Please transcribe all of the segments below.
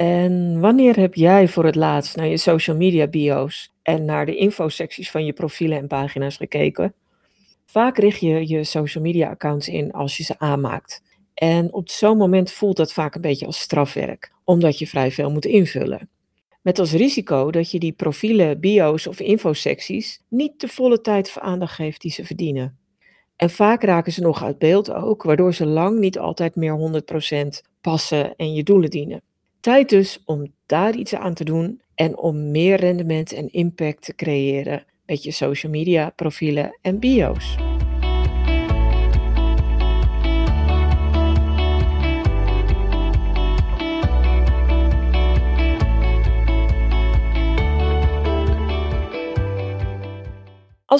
En wanneer heb jij voor het laatst naar je social media bio's en naar de infosecties van je profielen en pagina's gekeken? Vaak richt je je social media accounts in als je ze aanmaakt. En op zo'n moment voelt dat vaak een beetje als strafwerk, omdat je vrij veel moet invullen. Met als risico dat je die profielen, bio's of infosecties niet de volle tijd of aandacht geeft die ze verdienen. En vaak raken ze nog uit beeld ook, waardoor ze lang niet altijd meer 100% passen en je doelen dienen. Tijd dus om daar iets aan te doen en om meer rendement en impact te creëren met je social media profielen en bio's.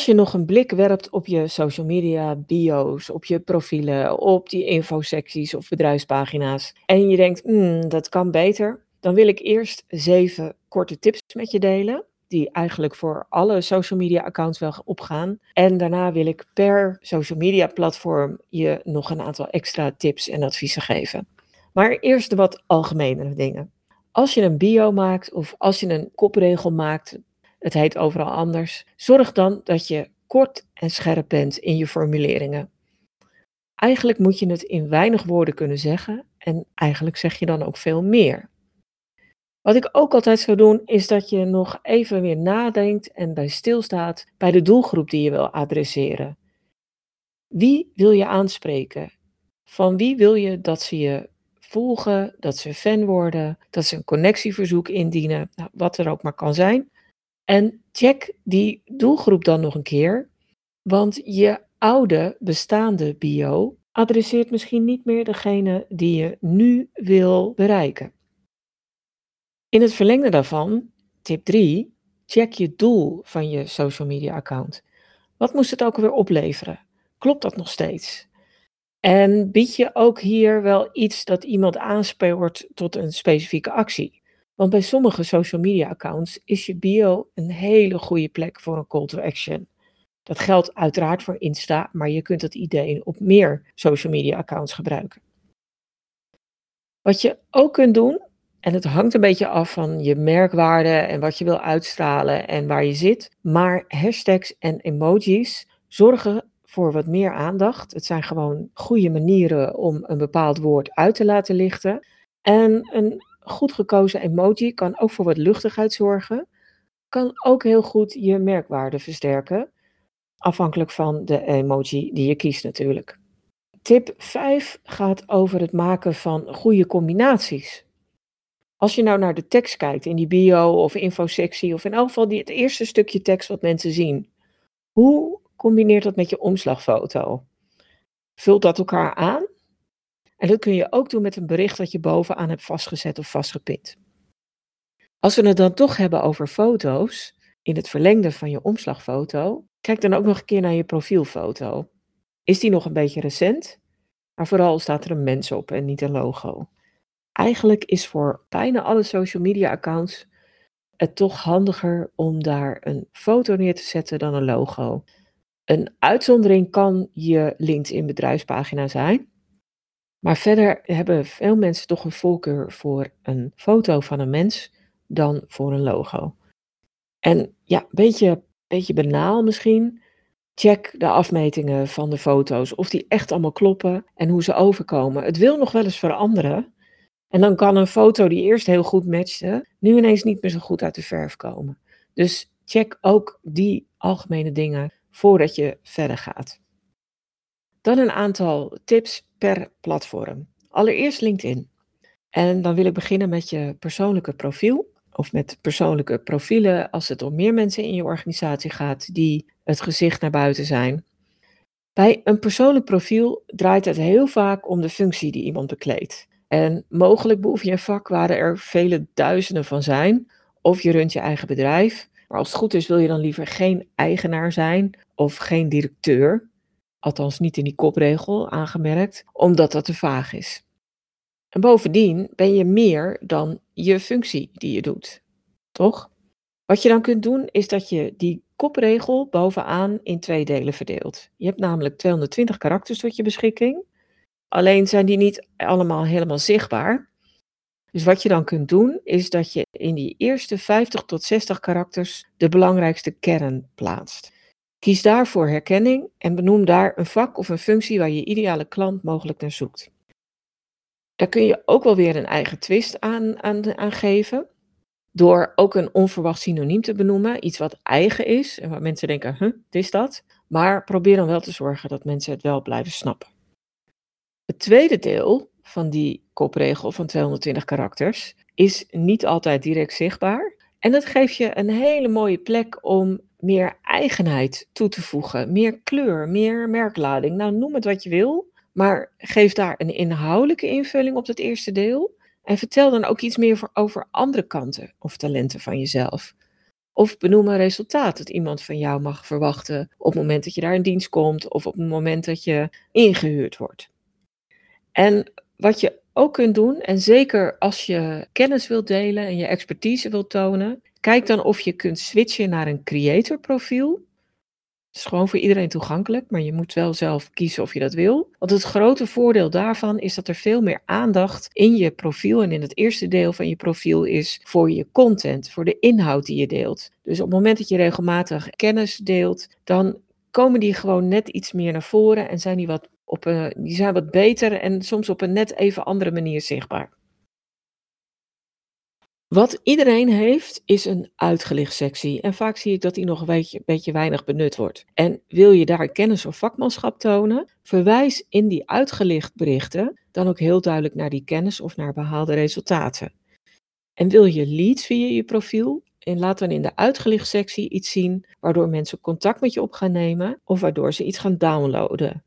Als je nog een blik werpt op je social media bio's, op je profielen, op die infosecties of bedrijfspagina's en je denkt, hmm, dat kan beter, dan wil ik eerst zeven korte tips met je delen, die eigenlijk voor alle social media accounts wel opgaan. En daarna wil ik per social media platform je nog een aantal extra tips en adviezen geven. Maar eerst de wat algemenere dingen. Als je een bio maakt of als je een kopregel maakt, het heet overal anders. Zorg dan dat je kort en scherp bent in je formuleringen. Eigenlijk moet je het in weinig woorden kunnen zeggen en eigenlijk zeg je dan ook veel meer. Wat ik ook altijd zou doen, is dat je nog even weer nadenkt en bij stilstaat bij de doelgroep die je wil adresseren. Wie wil je aanspreken? Van wie wil je dat ze je volgen, dat ze fan worden, dat ze een connectieverzoek indienen, nou, wat er ook maar kan zijn. En check die doelgroep dan nog een keer, want je oude bestaande bio adresseert misschien niet meer degene die je nu wil bereiken. In het verlengde daarvan, tip 3, check je doel van je social media account. Wat moest het ook alweer opleveren? Klopt dat nog steeds? En bied je ook hier wel iets dat iemand aanspeelt tot een specifieke actie? Want bij sommige social media accounts is je bio een hele goede plek voor een call to action. Dat geldt uiteraard voor Insta, maar je kunt het idee op meer social media accounts gebruiken. Wat je ook kunt doen, en het hangt een beetje af van je merkwaarde en wat je wil uitstralen en waar je zit, maar hashtags en emojis zorgen voor wat meer aandacht. Het zijn gewoon goede manieren om een bepaald woord uit te laten lichten. En een goed gekozen emoji kan ook voor wat luchtigheid zorgen. Kan ook heel goed je merkwaarde versterken. Afhankelijk van de emoji die je kiest natuurlijk. Tip 5 gaat over het maken van goede combinaties. Als je nou naar de tekst kijkt in die bio of infosectie of in elk geval die, het eerste stukje tekst wat mensen zien. Hoe combineert dat met je omslagfoto? Vult dat elkaar aan? En dat kun je ook doen met een bericht dat je bovenaan hebt vastgezet of vastgepind. Als we het dan toch hebben over foto's, in het verlengde van je omslagfoto, kijk dan ook nog een keer naar je profielfoto. Is die nog een beetje recent? Maar vooral staat er een mens op en niet een logo. Eigenlijk is voor bijna alle social media accounts het toch handiger om daar een foto neer te zetten dan een logo. Een uitzondering kan je LinkedIn bedrijfspagina zijn. Maar verder hebben veel mensen toch een voorkeur voor een foto van een mens dan voor een logo. En ja, beetje, beetje banaal misschien. Check de afmetingen van de foto's, of die echt allemaal kloppen en hoe ze overkomen. Het wil nog wel eens veranderen. En dan kan een foto die eerst heel goed matchte, nu ineens niet meer zo goed uit de verf komen. Dus check ook die algemene dingen voordat je verder gaat. Dan een aantal tips per platform. Allereerst LinkedIn. En dan wil ik beginnen met je persoonlijke profiel. Of met persoonlijke profielen als het om meer mensen in je organisatie gaat die het gezicht naar buiten zijn. Bij een persoonlijk profiel draait het heel vaak om de functie die iemand bekleedt. En mogelijk behoef je een vak waar er vele duizenden van zijn, of je runt je eigen bedrijf. Maar als het goed is, wil je dan liever geen eigenaar zijn of geen directeur althans niet in die kopregel aangemerkt, omdat dat te vaag is. En bovendien ben je meer dan je functie die je doet, toch? Wat je dan kunt doen is dat je die kopregel bovenaan in twee delen verdeelt. Je hebt namelijk 220 karakters tot je beschikking. Alleen zijn die niet allemaal helemaal zichtbaar. Dus wat je dan kunt doen, is dat je in die eerste 50 tot 60 karakters de belangrijkste kern plaatst. Kies daarvoor herkenning en benoem daar een vak of een functie waar je ideale klant mogelijk naar zoekt. Daar kun je ook wel weer een eigen twist aan, aan, geven. Door ook een onverwacht synoniem te benoemen. Iets wat eigen is en waar mensen denken, huh, wat is dat? Maar probeer dan wel te zorgen dat mensen het wel blijven snappen. Het tweede deel van die kopregel van 220 karakters is niet altijd direct zichtbaar. En dat geeft je een hele mooie plek om meer eigenheid toe te voegen, meer kleur, meer merklading. Nou, noem het wat je wil, maar geef daar een inhoudelijke invulling op het eerste deel. En vertel dan ook iets meer over andere kanten of talenten van jezelf. Of benoem een resultaat dat iemand van jou mag verwachten op het moment dat je daar in dienst komt of op het moment dat je ingehuurd wordt. En wat je ook kunt doen, en zeker als je kennis wilt delen en je expertise wilt tonen, kijk dan of je kunt switchen naar een creator profiel. Het is gewoon voor iedereen toegankelijk, maar je moet wel zelf kiezen of je dat wil. Want het grote voordeel daarvan is dat er veel meer aandacht in je profiel en in het eerste deel van je profiel is voor je content, voor de inhoud die je deelt. Dus op het moment dat je regelmatig kennis deelt, dan komen die gewoon net iets meer naar voren en zijn die wat op een, die zijn wat beter en soms op een net even andere manier zichtbaar. Wat iedereen heeft, is een uitgelicht sectie. En vaak zie ik dat die nog een beetje, weinig benut wordt. En wil je daar kennis of vakmanschap tonen, verwijs in die uitgelicht berichten dan ook heel duidelijk naar die kennis of naar behaalde resultaten. En wil je leads via je profiel, en laat dan in de uitgelicht sectie iets zien waardoor mensen contact met je op gaan nemen of waardoor ze iets gaan downloaden.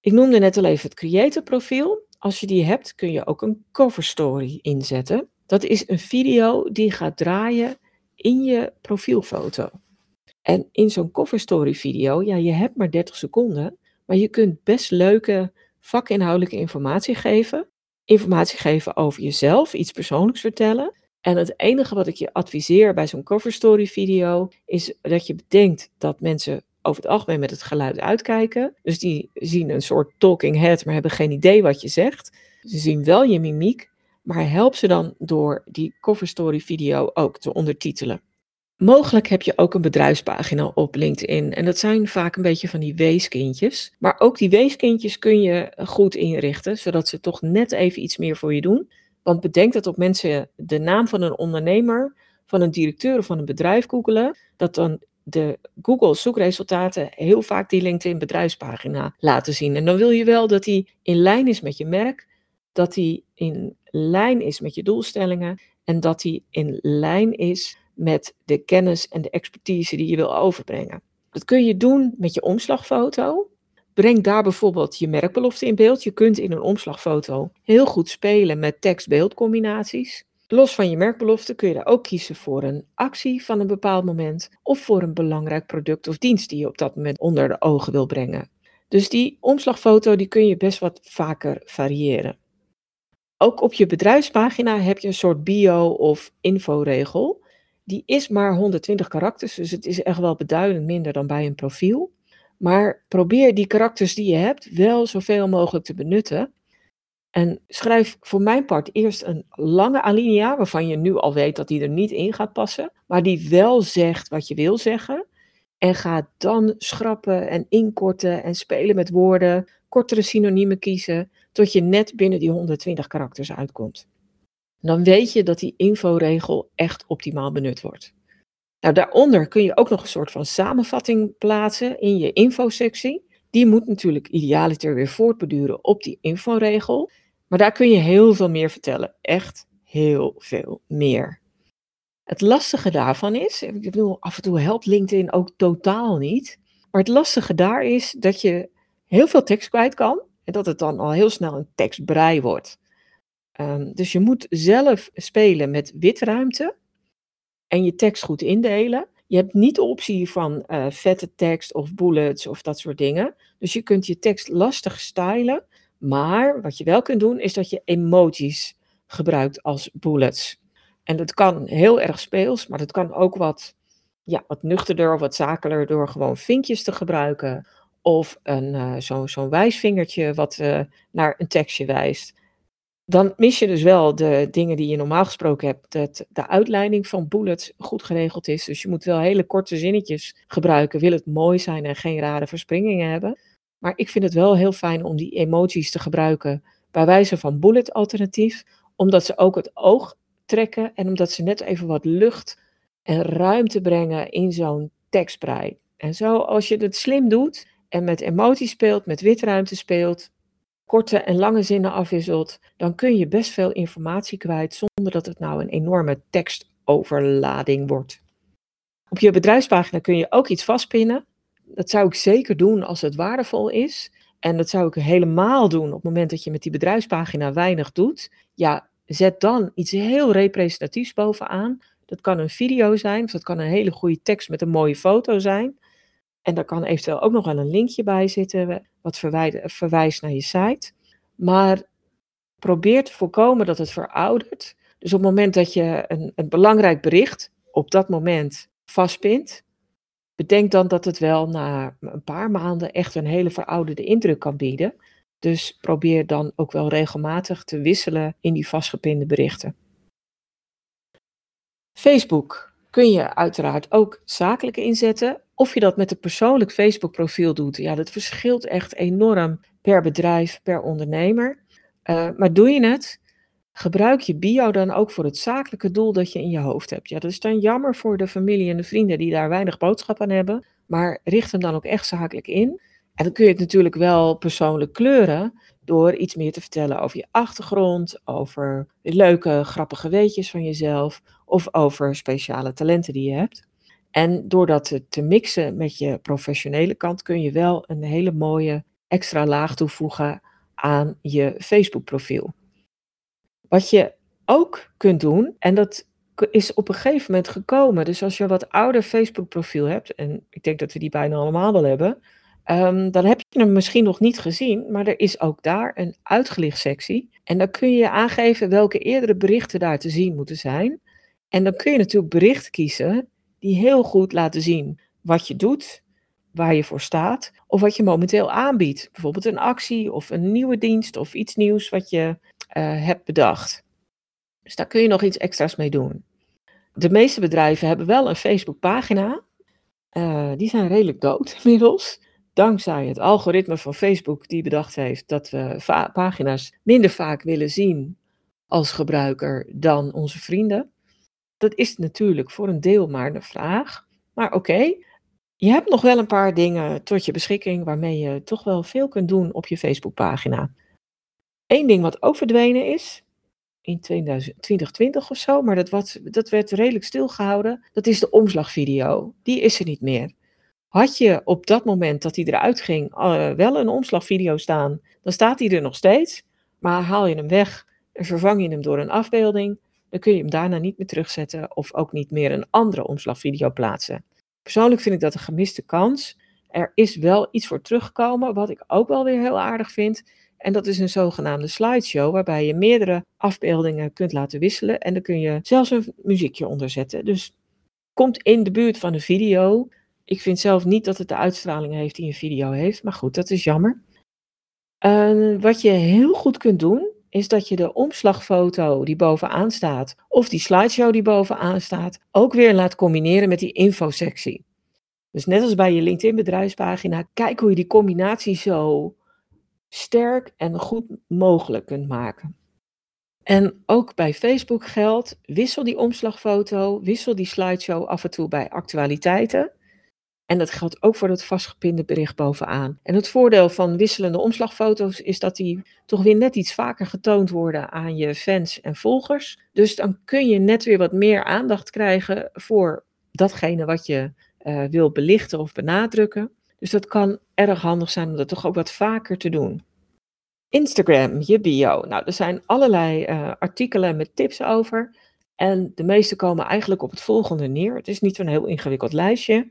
Ik noemde net al even het creator profiel. Als je die hebt, kun je ook een cover story inzetten. Dat is een video die gaat draaien in je profielfoto. En in zo'n cover story video, ja, je hebt maar 30 seconden, maar je kunt best leuke vakinhoudelijke informatie geven. Informatie geven over jezelf, iets persoonlijks vertellen. En het enige wat ik je adviseer bij zo'n cover story video is dat je bedenkt dat mensen over het algemeen met het geluid uitkijken. Dus die zien een soort talking head, maar hebben geen idee wat je zegt. Ze zien wel je mimiek, maar help ze dan door die cover story video ook te ondertitelen. Mogelijk heb je ook een bedrijfspagina op LinkedIn en dat zijn vaak een beetje van die weeskindjes. Maar ook die weeskindjes kun je goed inrichten, zodat ze toch net even iets meer voor je doen. Want bedenk dat op mensen de naam van een ondernemer, van een directeur of van een bedrijf googelen, dat dan de Google zoekresultaten heel vaak die LinkedIn bedrijfspagina laten zien. En dan wil je wel dat die in lijn is met je merk, dat die in lijn is met je doelstellingen en dat die in lijn is met de kennis en de expertise die je wil overbrengen. Dat kun je doen met je omslagfoto. Breng daar bijvoorbeeld je merkbelofte in beeld. Je kunt in een omslagfoto heel goed spelen met tekst-beeld combinaties. Los van je merkbelofte kun je daar ook kiezen voor een actie van een bepaald moment of voor een belangrijk product of dienst die je op dat moment onder de ogen wil brengen. Dus die omslagfoto die kun je best wat vaker variëren. Ook op je bedrijfspagina heb je een soort bio- of inforegel. Die is maar 120 karakters, dus het is echt wel beduidend minder dan bij een profiel. Maar probeer die karakters die je hebt wel zoveel mogelijk te benutten. En schrijf voor mijn part eerst een lange alinea, waarvan je nu al weet dat die er niet in gaat passen, maar die wel zegt wat je wil zeggen. En ga dan schrappen en inkorten en spelen met woorden, kortere synoniemen kiezen, tot je net binnen die 120 karakters uitkomt. Dan weet je dat die inforegel echt optimaal benut wordt. Nou, daaronder kun je ook nog een soort van samenvatting plaatsen in je infosectie. Die moet natuurlijk idealiter weer voortbeduren op die inforegel. Maar daar kun je heel veel meer vertellen. Echt heel veel meer. Het lastige daarvan is, ik bedoel, af en toe helpt LinkedIn ook totaal niet. Maar het lastige daar is dat je heel veel tekst kwijt kan. En dat het dan al heel snel een tekstbrei wordt. Um, dus je moet zelf spelen met witruimte. En je tekst goed indelen. Je hebt niet de optie van uh, vette tekst of bullets of dat soort dingen. Dus je kunt je tekst lastig stylen. Maar wat je wel kunt doen, is dat je emojis gebruikt als bullets. En dat kan heel erg speels, maar dat kan ook wat, ja, wat nuchterder of wat zakeler door gewoon vinkjes te gebruiken. Of een, uh, zo'n wijsvingertje wat uh, naar een tekstje wijst. Dan mis je dus wel de dingen die je normaal gesproken hebt, dat de uitleiding van bullets goed geregeld is. Dus je moet wel hele korte zinnetjes gebruiken, wil het mooi zijn en geen rare verspringingen hebben. Maar ik vind het wel heel fijn om die emojis te gebruiken bij wijze van bullet alternatief, omdat ze ook het oog trekken en omdat ze net even wat lucht en ruimte brengen in zo'n tekstbrei. En zo, als je het slim doet en met emoties speelt, met witruimte speelt, korte en lange zinnen afwisselt, dan kun je best veel informatie kwijt zonder dat het nou een enorme tekstoverlading wordt. Op je bedrijfspagina kun je ook iets vastpinnen. Dat zou ik zeker doen als het waardevol is. En dat zou ik helemaal doen op het moment dat je met die bedrijfspagina weinig doet. Ja, zet dan iets heel representatiefs bovenaan. Dat kan een video zijn, of dat kan een hele goede tekst met een mooie foto zijn. En daar kan eventueel ook nog wel een linkje bij zitten, wat verwijst naar je site. Maar probeer te voorkomen dat het veroudert. Dus op het moment dat je een, een belangrijk bericht op dat moment vastpint, bedenk dan dat het wel na een paar maanden echt een hele verouderde indruk kan bieden. Dus probeer dan ook wel regelmatig te wisselen in die vastgepinde berichten. Facebook kun je uiteraard ook zakelijk inzetten. Of je dat met een persoonlijk Facebook profiel doet, ja, dat verschilt echt enorm per bedrijf, per ondernemer. Uh, maar doe je het, gebruik je bio dan ook voor het zakelijke doel dat je in je hoofd hebt. Ja, dat is dan jammer voor de familie en de vrienden die daar weinig boodschap aan hebben. Maar richt hem dan ook echt zakelijk in. En dan kun je het natuurlijk wel persoonlijk kleuren door iets meer te vertellen over je achtergrond, over leuke, grappige weetjes van jezelf of over speciale talenten die je hebt. En door dat te mixen met je professionele kant kun je wel een hele mooie extra laag toevoegen aan je Facebook profiel. Wat je ook kunt doen, en dat is op een gegeven moment gekomen. Dus als je een wat ouder Facebook profiel hebt, en ik denk dat we die bijna allemaal wel hebben, um, dan heb je hem misschien nog niet gezien, maar er is ook daar een uitgelicht sectie. En dan kun je aangeven welke eerdere berichten daar te zien moeten zijn. En dan kun je natuurlijk berichten kiezen die heel goed laten zien wat je doet, waar je voor staat, of wat je momenteel aanbiedt. Bijvoorbeeld een actie of een nieuwe dienst of iets nieuws wat je uh, hebt bedacht. Dus daar kun je nog iets extra's mee doen. De meeste bedrijven hebben wel een Facebookpagina. Uh, die zijn redelijk dood inmiddels. Dankzij het algoritme van Facebook die bedacht heeft dat we pagina's minder vaak willen zien als gebruiker dan onze vrienden. Dat is natuurlijk voor een deel maar een vraag. Maar oké, je hebt nog wel een paar dingen tot je beschikking waarmee je toch wel veel kunt doen op je Facebookpagina. Eén ding wat ook verdwenen is, in 2020 of zo, maar dat, dat werd redelijk stilgehouden, dat is de omslagvideo. Die is er niet meer. Had je op dat moment dat hij eruit ging uh, wel een omslagvideo staan, dan staat hij er nog steeds. Maar haal je hem weg en vervang je hem door een afbeelding, dan kun je hem daarna niet meer terugzetten of ook niet meer een andere omslagvideo plaatsen. Persoonlijk vind ik dat een gemiste kans. Er is wel iets voor teruggekomen, wat ik ook wel weer heel aardig vind. En dat is een zogenaamde slideshow, waarbij je meerdere afbeeldingen kunt laten wisselen. En dan kun je zelfs een muziekje onder zetten. Dus komt in de buurt van een video. Ik vind zelf niet dat het de uitstraling heeft die een video heeft. Maar goed, dat is jammer. Uh, wat je heel goed kunt doen, is dat je de omslagfoto die bovenaan staat, of die slideshow die bovenaan staat, ook weer laat combineren met die infosectie. Dus net als bij je LinkedIn bedrijfspagina, kijk hoe je die combinatie zo sterk en goed mogelijk kunt maken. En ook bij Facebook geldt, wissel die omslagfoto, wissel die slideshow af en toe bij actualiteiten. En dat geldt ook voor het vastgepinde bericht bovenaan. En het voordeel van wisselende omslagfoto's is dat die toch weer net iets vaker getoond worden aan je fans en volgers. Dus dan kun je net weer wat meer aandacht krijgen voor datgene wat je uh, wil belichten of benadrukken. Dus dat kan erg handig zijn om dat toch ook wat vaker te doen. Instagram, je bio. Nou, er zijn allerlei uh, artikelen met tips over. En de meeste komen eigenlijk op het volgende neer. Het is niet zo'n heel ingewikkeld lijstje.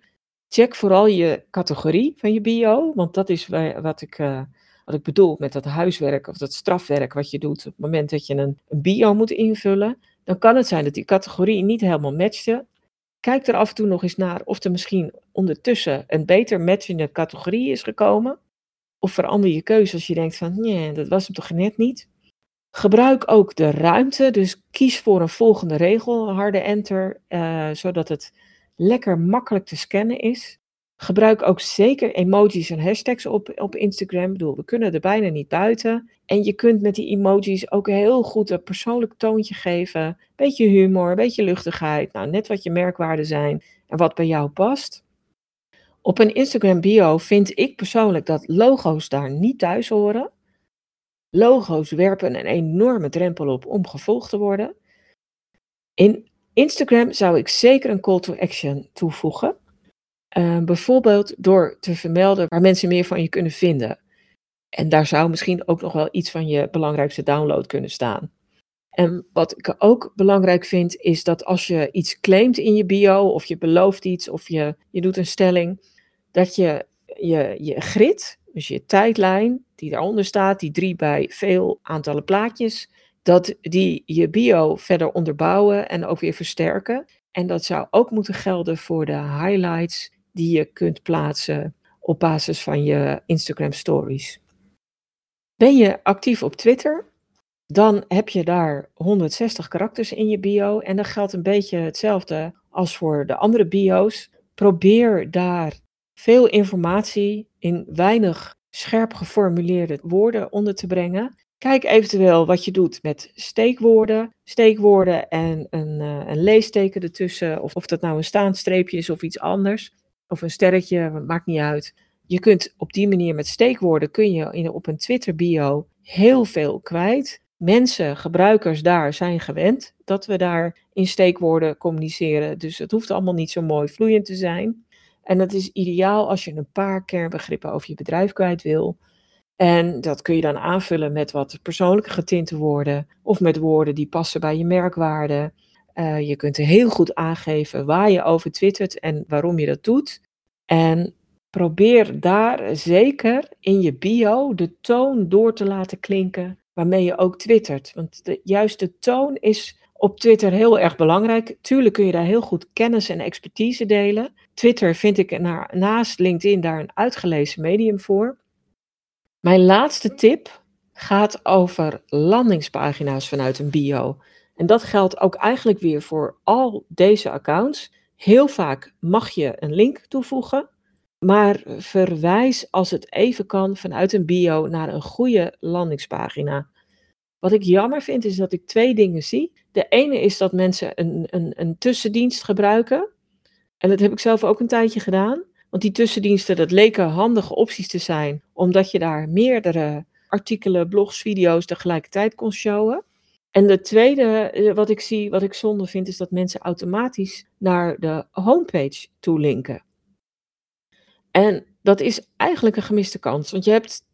Check vooral je categorie van je bio, want dat is wat ik, uh, wat ik bedoel met dat huiswerk of dat strafwerk wat je doet op het moment dat je een, een bio moet invullen. Dan kan het zijn dat die categorie niet helemaal matchte. Kijk er af en toe nog eens naar of er misschien ondertussen een beter matchende categorie is gekomen. Of verander je keuze als je denkt van, nee, dat was hem toch net niet. Gebruik ook de ruimte, dus kies voor een volgende regel, harde enter, uh, zodat het lekker makkelijk te scannen is. Gebruik ook zeker emojis en hashtags op, op Instagram. Ik bedoel, we kunnen er bijna niet buiten. En je kunt met die emojis ook heel goed een persoonlijk toontje geven. Beetje humor, beetje luchtigheid. Nou, net wat je merkwaarden zijn en wat bij jou past. Op een Instagram bio vind ik persoonlijk dat logo's daar niet thuis horen. Logo's werpen een enorme drempel op om gevolgd te worden. In Instagram zou ik zeker een call to action toevoegen. Uh, bijvoorbeeld door te vermelden waar mensen meer van je kunnen vinden. En daar zou misschien ook nog wel iets van je belangrijkste download kunnen staan. En wat ik ook belangrijk vind, is dat als je iets claimt in je bio, of je belooft iets, of je, je doet een stelling, dat je je, je grid, dus je tijdlijn, die daaronder staat, die drie bij veel aantallen plaatjes, dat die je bio verder onderbouwen en ook weer versterken. En dat zou ook moeten gelden voor de highlights die je kunt plaatsen op basis van je Instagram stories. Ben je actief op Twitter? Dan heb je daar 160 karakters in je bio en dan geldt een beetje hetzelfde als voor de andere bio's. Probeer daar veel informatie in weinig scherp geformuleerde woorden onder te brengen. Kijk eventueel wat je doet met steekwoorden, steekwoorden en een, uh, een leesteken ertussen, of, of dat nou een staanstreepje is of iets anders, of een sterretje, maakt niet uit. Je kunt op die manier met steekwoorden, kun je in, op een Twitter bio heel veel kwijt. Mensen, gebruikers daar zijn gewend dat we daar in steekwoorden communiceren. Dus het hoeft allemaal niet zo mooi vloeiend te zijn. En dat is ideaal als je een paar kernbegrippen over je bedrijf kwijt wil. En dat kun je dan aanvullen met wat persoonlijke getinte woorden of met woorden die passen bij je merkwaarde. Uh, je kunt heel goed aangeven waar je over twittert en waarom je dat doet. En probeer daar zeker in je bio de toon door te laten klinken waarmee je ook twittert. Want de, juist de toon is op Twitter heel erg belangrijk. Tuurlijk kun je daar heel goed kennis en expertise delen. Twitter vind ik naast LinkedIn daar een uitgelezen medium voor. Mijn laatste tip gaat over landingspagina's vanuit een bio. En dat geldt ook eigenlijk weer voor al deze accounts. Heel vaak mag je een link toevoegen, maar verwijs als het even kan vanuit een bio naar een goede landingspagina. Wat ik jammer vind is dat ik twee dingen zie. De ene is dat mensen een, een, een tussendienst gebruiken. En dat heb ik zelf ook een tijdje gedaan. Want die tussendiensten, dat leken handige opties te zijn, omdat je daar meerdere artikelen, blogs, video's tegelijkertijd kon showen. En de tweede eh, wat ik zie, wat ik zonde vind, is dat mensen automatisch naar de homepage toe linken. En dat is eigenlijk een gemiste kans, want je hebt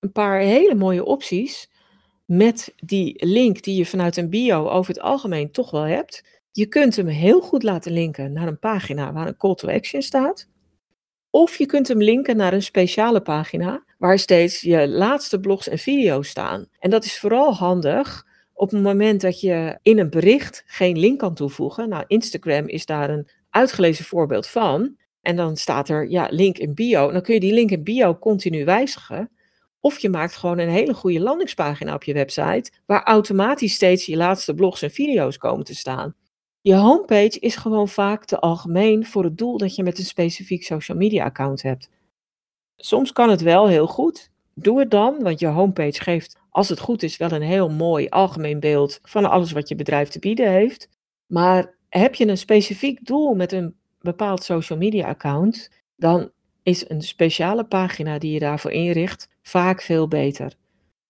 een paar hele mooie opties met die link die je vanuit een bio over het algemeen toch wel hebt. Je kunt hem heel goed laten linken naar een pagina waar een call to action staat. Of je kunt hem linken naar een speciale pagina waar steeds je laatste blogs en video's staan. En dat is vooral handig op het moment dat je in een bericht geen link kan toevoegen. Nou, Instagram is daar een uitgelezen voorbeeld van. En dan staat er, ja, link in bio. dan kun je die link in bio continu wijzigen. Of je maakt gewoon een hele goede landingspagina op je website, waar automatisch steeds je laatste blogs en video's komen te staan. Je homepage is gewoon vaak te algemeen voor het doel dat je met een specifiek social media account hebt. Soms kan het wel heel goed. Doe het dan, want je homepage geeft, als het goed is, wel een heel mooi algemeen beeld van alles wat je bedrijf te bieden heeft. Maar heb je een specifiek doel met een bepaald social media account, dan is een speciale pagina die je daarvoor inricht vaak veel beter.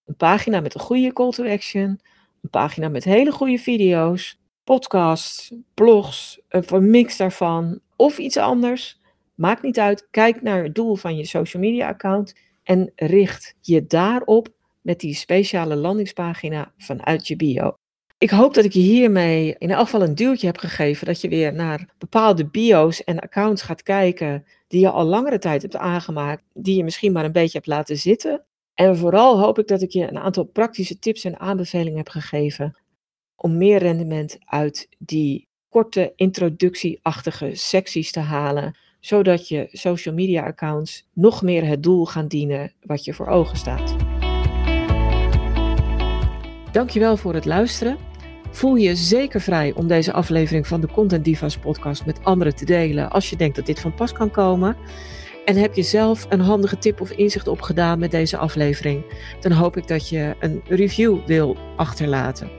Een pagina met een goede call to action, een pagina met hele goede video's, podcasts, blogs, een mix daarvan of iets anders. Maakt niet uit. Kijk naar het doel van je social media account en richt je daarop met die speciale landingspagina vanuit je bio. Ik hoop dat ik je hiermee in elk geval een duwtje heb gegeven dat je weer naar bepaalde bio's en accounts gaat kijken die je al langere tijd hebt aangemaakt, die je misschien maar een beetje hebt laten zitten. En vooral hoop ik dat ik je een aantal praktische tips en aanbevelingen heb gegeven om meer rendement uit die korte introductieachtige secties te halen, zodat je social media accounts nog meer het doel gaan dienen wat je voor ogen staat. Dankjewel voor het luisteren. Voel je zeker vrij om deze aflevering van de Content Divas podcast met anderen te delen als je denkt dat dit van pas kan komen. En heb je zelf een handige tip of inzicht opgedaan met deze aflevering, dan hoop ik dat je een review wil achterlaten.